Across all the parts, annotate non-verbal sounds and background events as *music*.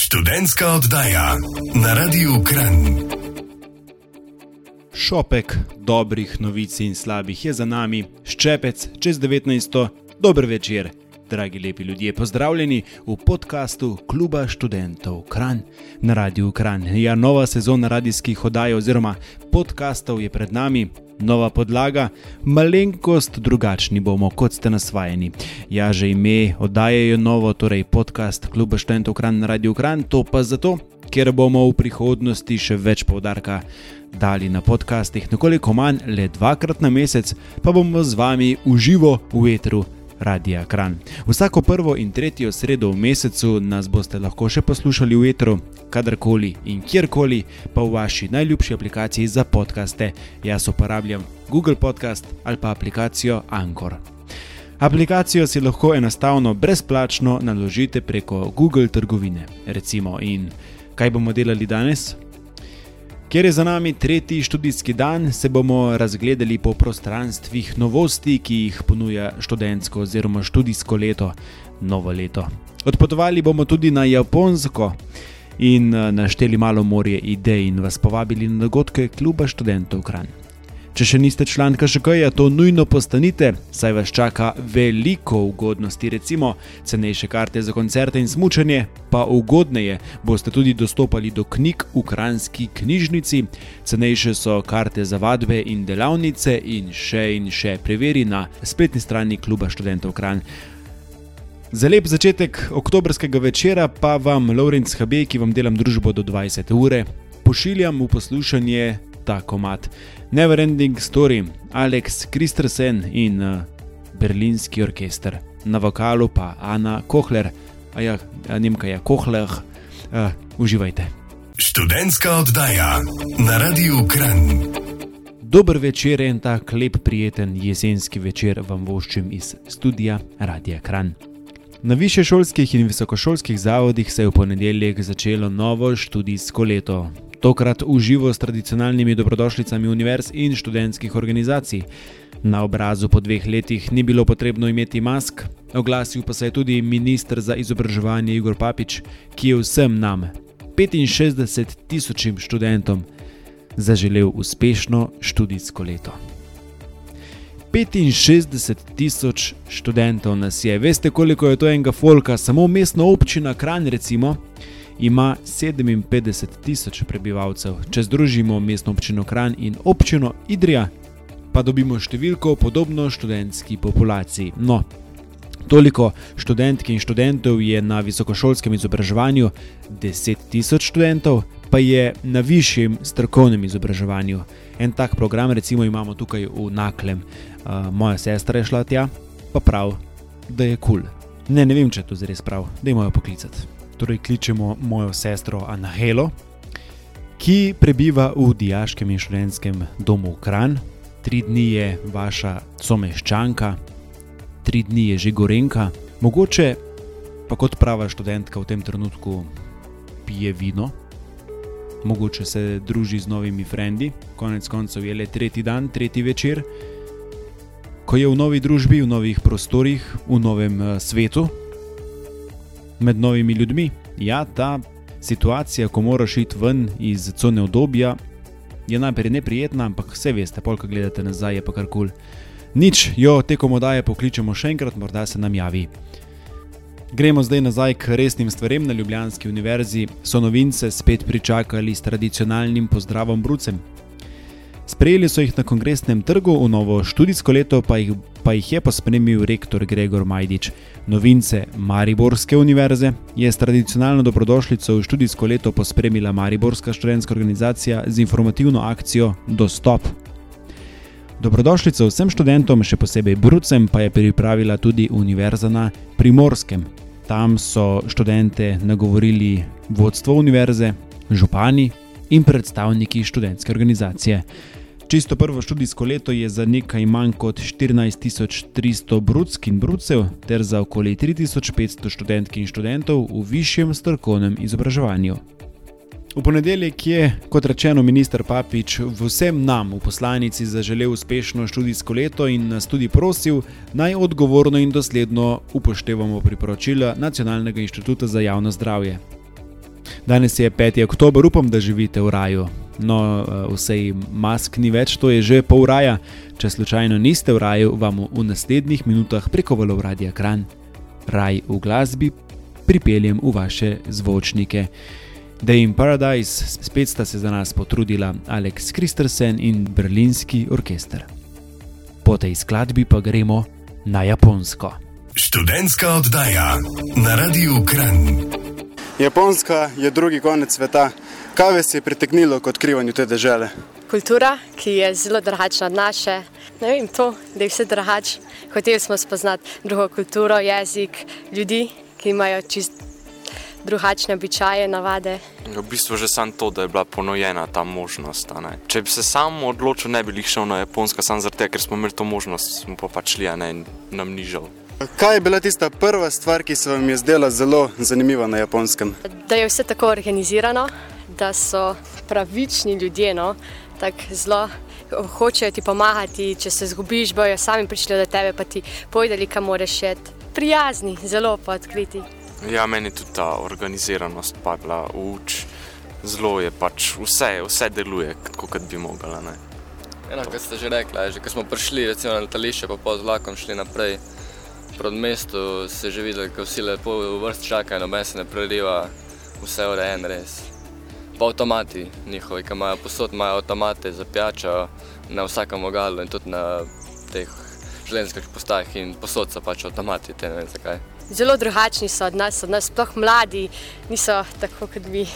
Študentska oddaja na Radiu Kran. Šopek dobrih novic in slabih je za nami, ščepec čez 19. Dober večer, dragi lepi ljudje, pozdravljeni v podkastu Kluba študentov Kran na Radiu Kran. Ja, nova sezona radijskih oddaj oziroma podkastov je pred nami. Nova podlaga, malenkost drugačni bomo, kot ste nasvajeni. Ja, že ime oddajajo novo, torej podcast Kluba študentov Kran na Radio Kran, to pa zato, ker bomo v prihodnosti še več povdarka dali na podcastih, nekoliko manj, le dvakrat na mesec, pa bomo z vami uživo v etru. Radia Kran. Vsako prvo in tretjo sredo v mesecu nas boste lahko še poslušali v etru, kadarkoli in kjerkoli, pa v vaši najljubši aplikaciji za podkaste. Jaz uporabljam Google Podcast ali pa aplikacijo Anchor. Aplikacijo si lahko enostavno brezplačno naložite preko Google trgovine. Recimo, in kaj bomo delali danes? Ker je za nami tretji študijski dan, se bomo razgledali po prostranstvih novosti, ki jih ponuja študentsko oziroma študijsko leto, novo leto. Odpotovali bomo tudi na Japonsko in eh, našteli malo morje idej in vas povabili na dogodke kluba študentov Kran. Če še niste član KŠK-ja, to nujno postanite, saj vas čaka veliko ugodnosti, recimo cenejše karte za koncerte in smučanje, pa ugodneje. Boste tudi dostopali do knjig v Kranski knjižnici, cenejše so karte za vadbe in delavnice in še in še. Preveri na spletni strani kluba študentov Kran. Za lep začetek oktobrskega večera pa vam, Lorenz Habe, ki vam delam družbo do 20 ure, pošiljam v poslušanje ta komat. Neverending Story, Alex Kristersen in uh, berlinski orkester, na vokalu pa Ana Kohler, a ja, Nemka je Kohler, uh, uživajte. Študentska oddaja na Radiu Kran. Dober večer in tak lep, prijeten jesenski večer vam voščim iz studia Radia Kran. Na višješolskih in visokošolskih zavodih se je v ponedeljek začelo novo študijsko leto, tokrat v živo s tradicionalnimi dobrodošlicami univerz in študentskih organizacij. Na obrazu po dveh letih ni bilo potrebno imeti mask, oglasil pa se je tudi ministr za izobraževanje Igor Papič, ki je vsem nam, 65 tisočim študentom, zaželel uspešno študijsko leto. 65 tisoč študentov nas je, veste koliko je to enega folka, samo mestna občina Kran, recimo ima 57 tisoč prebivalcev. Če združimo mestno občino Kran in občino Idrija, pa dobimo številko podobno študentski populaciji. No, toliko študentk in študentov je na visokošolskem izobraževanju, 10 tisoč študentov pa je na višjem strokovnem izobraževanju. En tak program, recimo, imamo tukaj v Naklem. Uh, moja sestra je šla tja, pa prav, da je kul. Cool. Ne, ne vem, če je to res prav, da imajo poklicati torej kličemo mojo sestro Anahelo, ki prebiva v diaškem in študentskem domu Kran. Tri dni je vaša someščanka, tri dni je že gorenka, mogoče pa kot prava študentka v tem trenutku pije vino, mogoče se druži z novimi frendi, konec koncev je le tretji dan, tretji večer, ko je v novi družbi, v novih prostorih, v novem eh, svetu med novimi ljudmi. Ja, ta situacija, ko moraš iti ven iz cone obdobja, je najprej neprijetna, ampak vse veste, polk gledate nazaj, je pa kar kul. Nič, jo tekom oddaje pokličemo še enkrat, morda se nam javi. Gremo zdaj nazaj k resnim stvarem na Ljubljanski univerzi. So novince spet pričakali s tradicionalnim pozdravom Brucem. Sprejeli so jih na kongresnem trgu, v novo študijsko leto pa jih pa jih je pospremil rektor Gregor Majdič. Novince Mariborske univerze je s tradicionalno dobrodošlico v študijsko leto pospremila Mariborska študentska organizacija z informativno akcijo Dostop. Dobrodošlico vsem študentom, še posebej Brucem, pa je pripravila tudi Univerza na Primorskem. Tam so študente nagovorili vodstvo univerze, župani in predstavniki študentske organizacije. Čisto prvo študijsko leto je za nekaj manj kot 14.300 brudsk in brudcev, ter za okoli 3.500 študentk in študentov v višjem strokovnem izobraževanju. V ponedeljek je, kot rečeno, ministr Papič vsem nam v poslanici zaželel uspešno študijsko leto in nas tudi prosil, naj odgovorno in dosledno upoštevamo priporočila Nacionalnega inštituta za javno zdravje. Danes je 5. oktober, upam, da živite v raju. No, vsej mask ni več, to je že pol raja. Če slučajno niste v raju, vam v naslednjih minutah preko valov radia Kran, raj v glasbi, pripeljem v vaše zvočnike. Day in Paradise, spet sta se za nas potrudila Alex Kristersen in berlinski orkester. Po tej skladbi pa gremo na Japonsko. Študentska oddaja na Radiu Kran. Japonska je drugi konec sveta. Kaj vas je pritegnilo k odkrivanju te države? Kultura, ki je zelo drugačna od naše. Ne vem, to, da je vse drugače. Hoteli smo spoznati drugo kulturo, jezik, ljudi, ki imajo čist drugačne običaje, navade. V bistvu že samo to, da je bila ponujena ta možnost. Če bi se sam odločil, ne bi šel na Japonsko, samo zato, ker smo imeli to možnost, smo pa pač šli in nam ni žal. Kaj je bila tista prva stvar, ki se vam je zdela zelo zanimiva na Japonskem? Da je vse tako organizirano, da so pravični ljudje, no? tako zelo hočejo ti pomagati. Če se zgubiš, bojo sami prišli do tebe, pa ti povedali, kam moraš šeti. Prijazni, zelo pa odkriti. Ja, meni tudi ta organiziranost pa je bila uč. Zelo je pač vse, vse deluje, kot bi mogla. Enako ste že rekli, že ko smo prišli recimo, na letališče, pa po vlakom šli naprej proti mestu, se že videli, da vsi lepo v vrst čakajo, noben se ne preriva, vse je urejeno res. Pa avtomati njihovi, ki imajo posod, imajo avtomate za pijačo na vsakem ogalu in tudi na teh železniških postajah in posod so pač avtomati, te ne vem zakaj. Zelo drugačni so od nas, od nas sploh mladi, niso tako kot mi,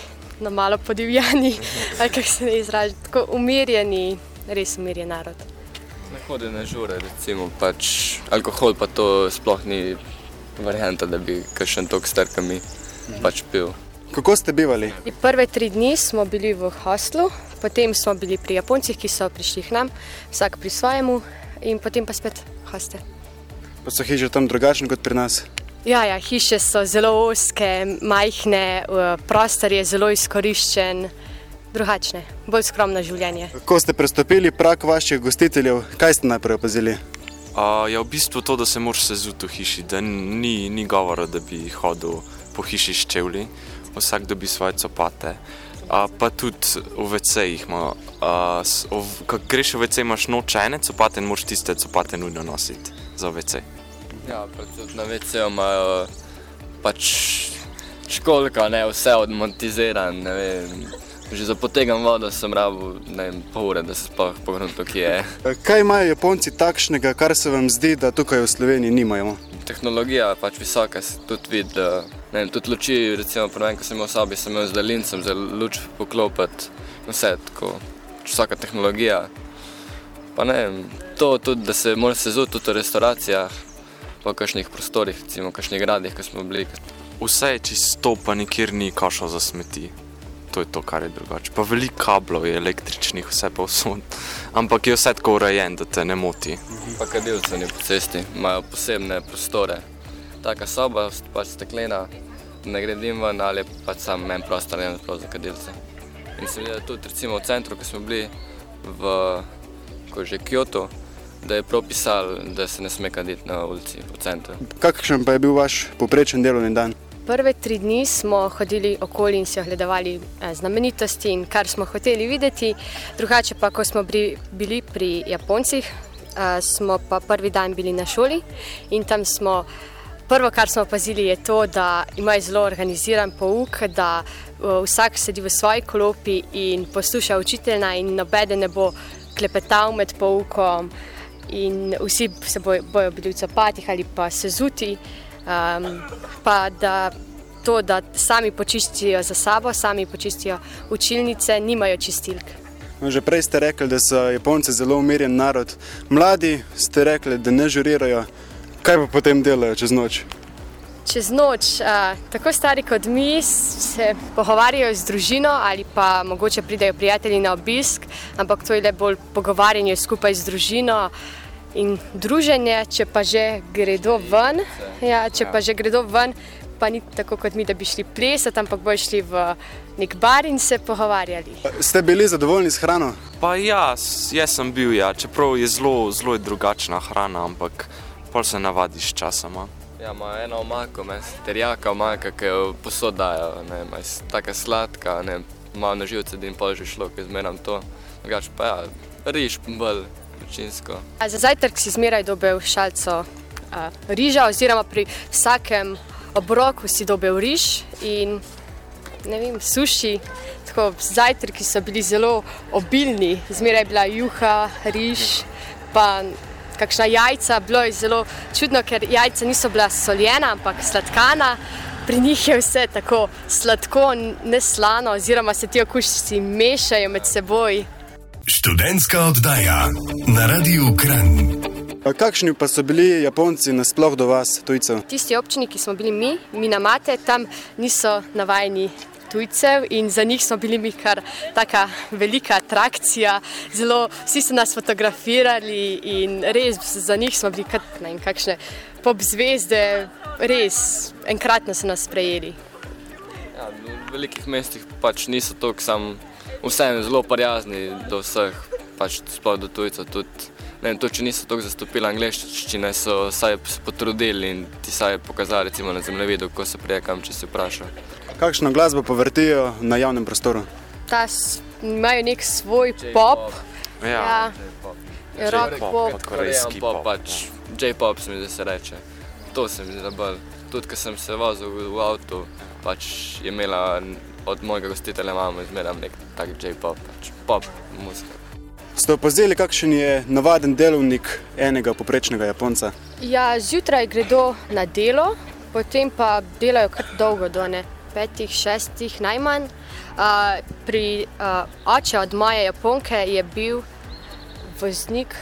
na malo podivjani, *laughs* ali kako se ne izražajo, tako umirjeni, res umirjen narod. Ne hodi na žure, recimo, pač alkohol pa to sploh ni varianta, da bi kakšen tok star, ki mi pač pil. Kako ste bivali? Prve tri dni smo bili v hostlu, potem smo bili pri Japoncih, ki so prišli k nam, vsak pri svojemu, in potem pa spet hostel. Pa so hiše tam drugačne kot pri nas? Ja, ja, hiše so zelo oske, majhne, prostor je zelo izkoriščen, drugačne, bolj skromno življenje. Ko ste prestopili prak vaših gostiteljev, kaj ste najprej opazili? Uh, je v bistvu to, da se moraš sezuti v hiši, da ni, ni govora, da bi hodil po hiši s čevlji, vsak dobi svoje copate. Uh, pa tudi v VC-jih, uh, ko greš v VC, imaš noče ene copate in moraš tiste copate nujno nositi za VC. Ja, tudi na VC-ju imajo pač školka, ne, vse odmontizirano. Že za potegam vodo sem rabil pol ure, da se sploh pogledam, kje je. *laughs* Kaj imajo Japonci takšnega, kar se vam zdi, da tukaj v Sloveniji nimajo? Tehnologija je pač visoka, se tudi vidi. Ne, tudi luči, recimo, prvem, ko sem imel v sobi, sem imel z daljincem za luč poklopiti. Vse tako, visoka tehnologija. Pa ne, to tudi, da se mora sezuti tudi v restauracijah, po kakšnih prostorih, recimo v kakšnih gradih, ko smo bili. Vse je čisto, pa nikjer ni kašo za smeti. To je to, kar je drugače. Pa veliko kablov je električnih, vse pa vsod. Ampak je vse tako urejen, da te ne moti. Pa kadilce ni po cesti, imajo posebne prostore. Taka soba, pač steklena, ne gredim ven ali pač sam en prostor, ne za kadilce. In sem videl tudi recimo v centru, ko smo bili v ko že Kyoto, da je propisal, da se ne sme kaditi na ulici v centru. Kakšen pa je bil vaš poprečen delovni dan? Prve tri dni smo hodili okoli in si ogledovali znamenitosti in kar smo hoteli videti. Drugače pa, ko smo bili pri Japoncih, smo pa prvi dan bili na šoli in tam smo, prvo, kar smo opazili, je to, da imajo zelo organiziran pouk, da vsak sedi v svoji klopi in posluša učitelja in nobeden ne bo klepetal med poukom in vsi se bojo, bojo bili v copatih ali pa sezuti. Um, pa da to, da sami počistijo za sabo, sami počistijo učilnice, nimajo čistilk. Že prej ste rekli, da so Japonci zelo umirjen narod. Mladi ste rekli, da ne žurirajo. Kaj pa potem delajo čez noč? Čez noč, uh, tako stari kot mi, se pogovarjajo z družino ali pa mogoče pridejo prijatelji na obisk, ampak to je le bolj pogovarjanje skupaj z družino. In druženje, če pa že gredo ven, ja, če pa že gredo ven, pa ni tako kot mi, da bi šli plesati, ampak bojo šli v nek bar in se pogovarjali. Ste bili zadovoljni s hrano? Pa ja, jaz sem bil, ja. čeprav je zelo, zelo drugačna hrana, ampak pol se navadiš časoma. Ja, ima eno omako, terjaka omaka, ki jo posodajo, ne, ima taka sladka, ne, malo na živce, da jim pol že šlo, ki zmeram to. Drugače pa ja, riž bolj večinsko. A Za zajtrk si zmeraj dobil šalco a, riža, oziroma pri vsakem obroku si dobil riž in ne vem, suši. Tako, zajtrki so bili zelo obilni, zmeraj je bila juha, riž, pa kakšna jajca. Bilo je zelo čudno, ker jajca niso bila soljena, ampak sladkana. Pri njih je vse tako sladko, ne slano, oziroma se ti okusi mešajo med seboj. Študentska oddaja na Radiu Kran. A Kakšni pa so bili Japonci nasploh do vas, tujcev? Tisti občini, ki smo bili mi, mi na mate, tam niso navajeni tujcev in za njih smo bili mi kar taka velika atrakcija. Zelo, vsi so nas fotografirali in res za njih smo bili kot ne vem, kakšne pop zvezde, res enkratno so nas sprejeli. Ja, v velikih mestih pač niso tako sam, vseeno zelo prijazni do vseh, pač sploh do tujcev. Tudi, ne vem, to, če niso tako zastopili angleščine, so vsaj se potrudili in ti saj pokazali recimo na zemljevidu, ko se prije kam, če si vprašal. Kakšno glasbo pa vrtijo na javnem prostoru? Ta imajo nek svoj pop, Ja, ja, rock J-pop, pop. kot korejski pop. pop. Pač, J-pop se mi zdi, da se reče. To se mi zdi, da bolj. Tudi, ko sem se vozil v, v avtu, pač je imela od mojega gostitelja mama izmerno nek tak J-pop, pač pop muzika. Ste opazili, kakšen je navaden delovnik enega poprečnega Japonca? Ja, zjutraj gredo na delo, potem pa delajo kar dolgo, do ne petih, šestih najmanj. Uh, pri uh, oče od moje Japonke je bil voznik,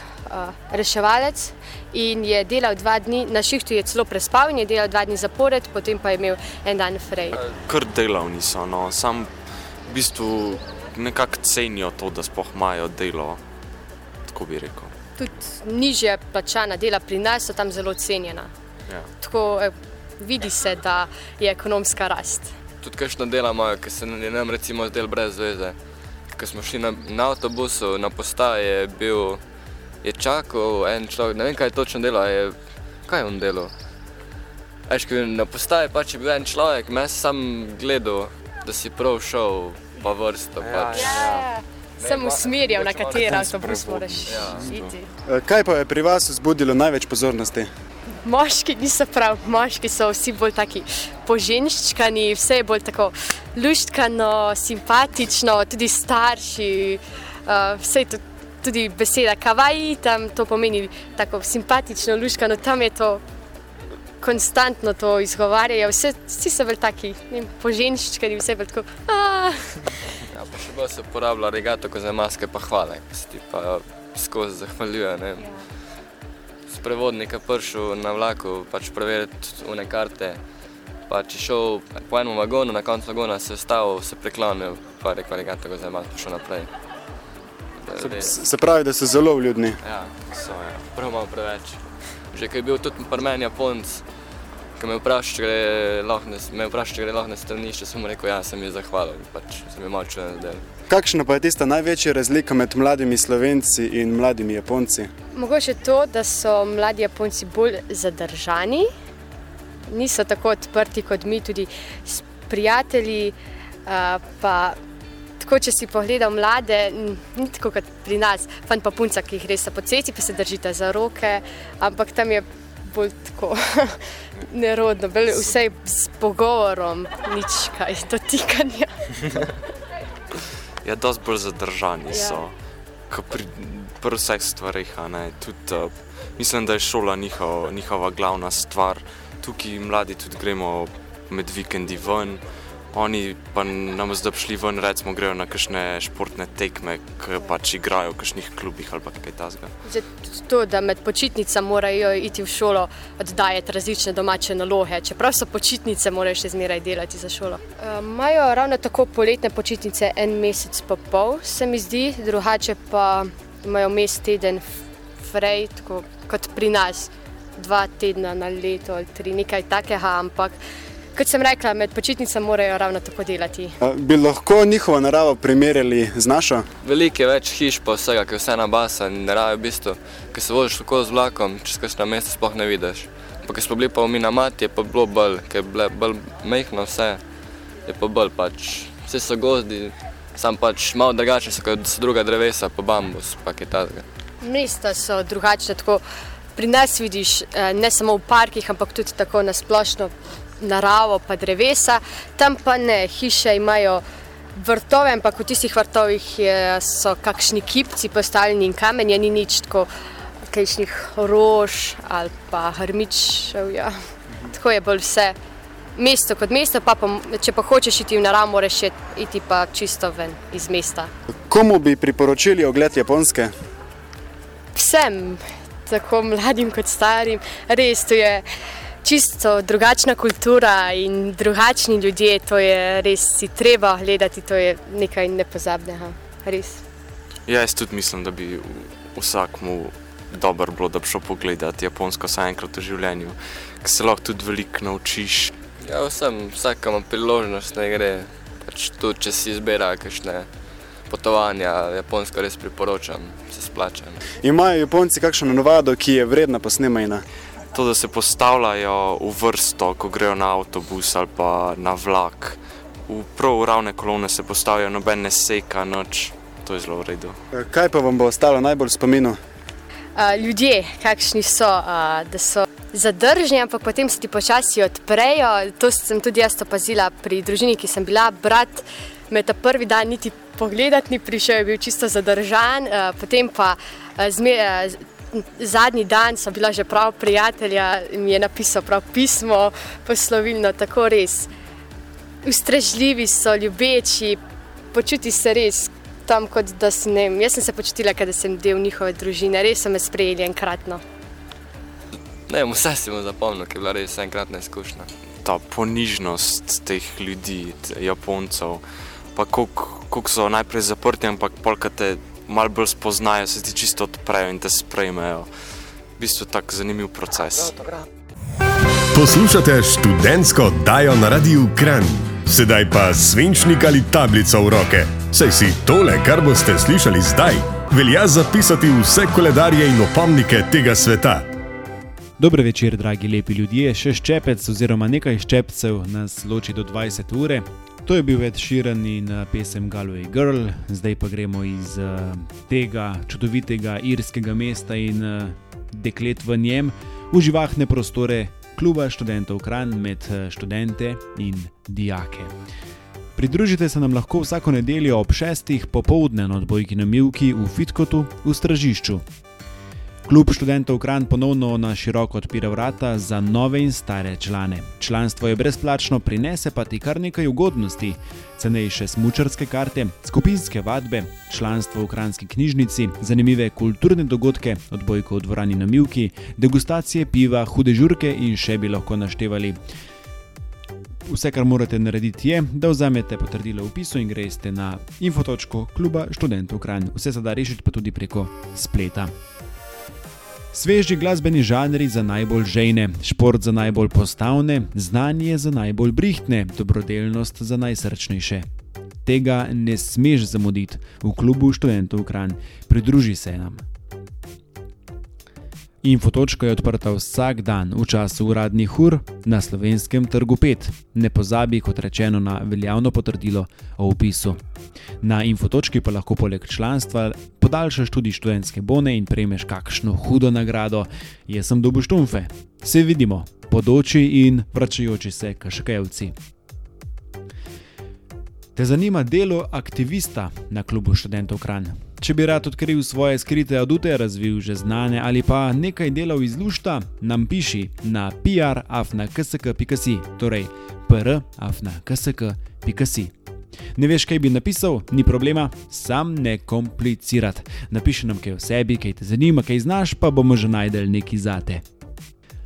reševalec in je delal dva dni, na šihtu je celo prespal in je delal dva dni zapored, potem pa je imel en dan frej. Kar delavni so, no. sam v bistvu nekako cenijo to, da sploh imajo delo. Tako bi rekel. Tudi nižje plačana dela pri nas so tam zelo cenjena. Ja. Tako eh, vidi se, da je ekonomska rast. Tudi kakšno dela imajo, ki se je nam recimo zdel brez veze. Ko smo šli na, na avtobusu, na postaji je bil, je čakal en človek, ne vem kaj je točno delo, je, kaj je on delo. Veš, na postaji pač je bil en človek, me sem gledal, da si prav šel pa vrsto. Pač. Ja. Sem usmerjal, na ten avtobus moraš Ja. iti. Eh, Kaj pa je pri vas vzbudilo največ pozornosti? Moški niso prav, moški so vsi bolj taki poženščkani, vse je bolj tako luštkano, simpatično, tudi starši, uh, vse je to, tudi beseda kawaii, tam to pomeni tako simpatično, luštkano, tam je to konstantno to izgovarjajo, vse, vsi so bolj taki vem, poženščkani, vse bolj tako. "Ah." Ja, pa še bolj se uporablja regato, ko za maske pa hvale, ko se ti pa skozi zahvaljuje. Ne? Sprevodnik je prišel na vlaku, pač preveriti une karte. Pač je šel po enem vagonu, na koncu vagona se je ustavil, se preklonil, pa rekel regato, ko za maske pa šel naprej. Se, se pravi, da so zelo vljudni. ja, So, ja. prav malo preveč. Že ko je bil tudi pri meni Japonc, ko me je vprašal, če gre lahko na, me je vprašal, če gre lahko na stranišče, sem mu rekel, ja, sem ji zahvalil, pač sem ji malo čuden zdaj. Kakšna pa je tista največja razlika med mladimi Slovenci in mladimi Japonci? Mogoče to, da so mladi Japonci bolj zadržani, niso tako odprti kot mi, tudi s prijatelji. Pa, tako, če si pogledal mlade, ni tako kot pri nas, fant pa punca, ki jih res po cesti, pa se držite za roke, ampak tam je bolj tako *laughs* nerodno, bolj vse s pogovorom, nič kaj dotikanja. *laughs* Ja, dosti bolj zadržani Ja. so, kot pri, pri vseh ne. Tudi, uh, mislim, da je šola njihov, njihova glavna stvar. Tukaj mladi tudi gremo med vikendi ven. Oni pa nam zdaj šli ven, recimo, grejo na kakšne športne tekme, ki pač igrajo v kakšnih klubih ali pa kaj takega. To, da med počitnicami morajo iti v šolo, oddajati različne domače naloge, čeprav so počitnice, morajo še zmeraj delati za šolo. Eh, Imajo ravno tako poletne počitnice en mesec pa pol, se mi zdi, drugače pa imajo mes teden frej, tako kot pri nas, dva tedna na leto ali tri, nekaj takega, ampak kot sem rekla, med počitnicami morajo ravno tako delati. A, Bi lahko njihovo naravo primerjali z našo? Veliko je več hiš, pa vsega, ki je vse na basa in ne raje v bistvu, ki se voziš tako z vlakom, čez kakšno mesto sploh ne vidiš. Pa, ko smo bili pa v Minamati, je pa bilo bolj, ker je bilo bolj mehko vse, je pa bolj pač, vse so gozdi, sam pač malo drugačni so kot so druga drevesa, pa bambus, pa kaj takega. Mesta so drugačne, tako pri nas vidiš eh, ne samo v parkih, ampak tudi tako na splošno naravo, pa drevesa. Tam pa ne, hiše imajo vrtove, ampak v tistih vrtovih je, so kakšni kipci postavljeni in kamenje, ni nič tako kakšnih rož ali pa hrmičev. Ja. Tako je bolj vse. Mesto kot mesto, pa, pa če pa hočeš iti v naravo, moraš iti pa čisto ven iz mesta. Komu bi priporočili ogled Japonske? Vsem, tako mladim kot starim, res to je čisto drugačna kultura in drugačni ljudje. To je res si treba gledati, to je nekaj nepozabnega. Res. Ja, jaz tudi mislim, da bi vsakmu dobro bilo, da bi šel pogledati Japonsko vsaj enkrat v življenju, ker se lahko tudi veliko naučiš. Ja, vsem, vsak ima priložnost, da gre. Pač tudi, če si izbira kakšne potovanja, Japonsko res priporočam, se splača. Imajo Japonci kakšno navado, ki je vredna posnemanja? To, da se postavljajo v vrsto, ko grejo na avtobus ali pa na vlak. V prav ravne kolone se postavijo, noben ne seka noč, to je zelo v redu. Kaj pa vam bo ostalo najbolj spominu? Uh, ljudje, kakšni so, uh, da so zadržni, ampak potem se ti počasi odprejo. To sem tudi jaz opazila pri družini, ki sem bila. Brat me ta prvi dan niti pogledati ni prišel, je bil čisto zadržan, uh, potem pa uh, zme, uh, zadnji dan so bila že prav prijatelja in mi je napisal prav pismo, poslovilno, tako res. Ustrežljivi so, ljubeči, počuti se res tam, kot da si ne. Jaz sem se počutila, da sem del njihove družine, res so me sprejeli enkratno. Ne, vse si mu zapomnil, ker je bila res enkratna izkušnja. Ta ponižnost teh ljudi, Japoncev, pa kako so najprej zaprti, ampak polk te malo bolj spoznajo, se ti čisto odprejo in te sprejmejo. V bistvu tak zanimiv proces. Poslušate študentsko dajo na radiju Kran. Sedaj pa svinčnik ali tablico v roke. Saj si tole, kar boste slišali zdaj, velja zapisati vse koledarje in opomnike tega sveta. Dobro večer, dragi lepi ljudje. Še ščepec oziroma nekaj ščepcev nas loči do 20 ure. To je bil več širen in pesem Galway Girl, zdaj pa gremo iz uh, tega čudovitega irskega mesta in uh, deklet v njem v živahne prostore kluba študentov Kran med študente in dijake. Pridružite se nam lahko vsako nedeljo ob 6. popovdne na odbojki na Milki v Fitkotu v Stražišču. Klub študentov Kran ponovno na široko odpira vrata za nove in stare člane. Članstvo je brezplačno, prinese pa ti kar nekaj ugodnosti: cenejše smočarske karte, skupinske vadbe, članstvo v Kranski knjižnici, zanimive kulturne dogodke, odbojko v dvorani na Milki, degustacije piva, hude žurke in še bi lahko naštevali. Vse, kar morate narediti, je, da vzamete potrdilo v pisu in greste na infotočko kluba študentov Kran. Vse se da rešiti pa tudi preko spleta. Sveži glasbeni žanri za najbolj žejne, šport za najbolj postavne, znanje za najbolj brihtne, dobrodelnost za najsrčnejše. Tega ne smeš zamuditi v klubu študentov Kran, pridruži se nam. Infotočka je odprta vsak dan v času uradnih ur na slovenskem trgu 5. Ne pozabi, kot rečeno, na veljavno potrdilo o upisu. Na infotočki pa lahko poleg članstva podaljšaš tudi študentske bone in prejmeš kakšno hudo nagrado. Jaz sem dobu štumfe. Se vidimo, podoči in vračajoči se kaškajevci. Te zanima delo aktivista na klubu študentov Kran? Če bi rad odkril svoje skrite adute, razvil že znane ali pa nekaj delov iz lušta, nam piši na prafna.ksk.si, torej prafna.ksk.si. Ne veš, kaj bi napisal, ni problema, sam ne komplicirati. Napiši nam kaj o sebi, kaj te zanima, kaj znaš, pa bomo že najdel neki zate.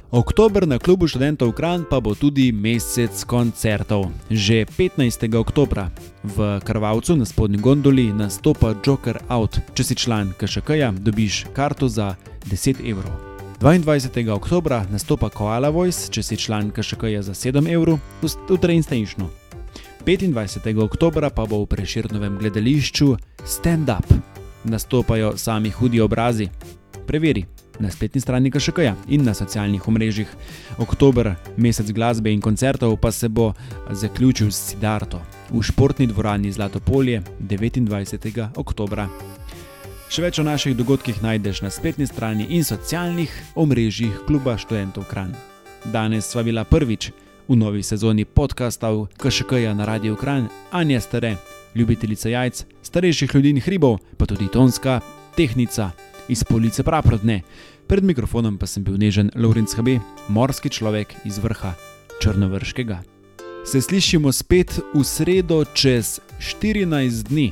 Oktober na klubu študentov Kran pa bo tudi mesec koncertov. Že 15. oktober v Krvavcu na spodnji gondoli nastopa Joker Out. Če si član KŠK-ja, dobiš karto za 10 evrov. 22. oktober nastopa Koala Voice, če si član KŠK-ja za 7 evrov, v Treinsteinšnu. 25. oktober pa bo v preširnovem gledališču Stand Up. Nastopajo sami hudi obrazi. Preveri, na spletni strani KŠK in na socialnih omrežjih. Oktober, mesec glasbe in koncertov, pa se bo zaključil s Sidarto v športni dvorani Zlato polje 29. oktober. Še več o naših dogodkih najdeš na spletni strani in socialnih omrežjih Kluba študentov Kran. Danes sva bila prvič v novi sezoni podkastov KŠK-ja na Radio Kran, Anja Stare, ljubiteljica jajc, starejših ljudi in hribov, pa tudi tonska tehnica iz police Praprotne. Pred mikrofonom pa sem bil nežen Lorenz HB, morski človek iz vrha Črnovrškega. Se slišimo spet v sredo čez 14 dni.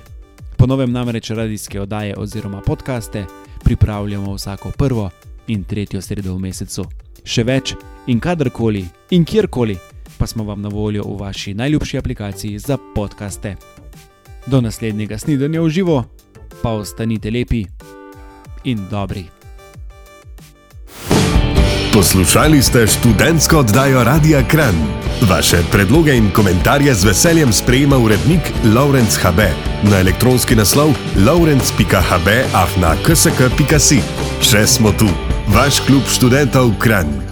Po novem namreč radijske oddaje oziroma podkaste pripravljamo vsako prvo in tretjo sredo v mesecu. Še več in kadarkoli in kjerkoli pa smo vam na voljo v vaši najljubši aplikaciji za podkaste. Do naslednjega snidenja v živo, pa ostanite lepi in dobri. Poslušali ste študentsko oddajo Radia Kran. Vaše predloge in komentarje z veseljem sprejema urednik Laurence HB na elektronski naslov laurence.hb.afna.ksk.si. Še smo tu, vaš klub študentov Kran.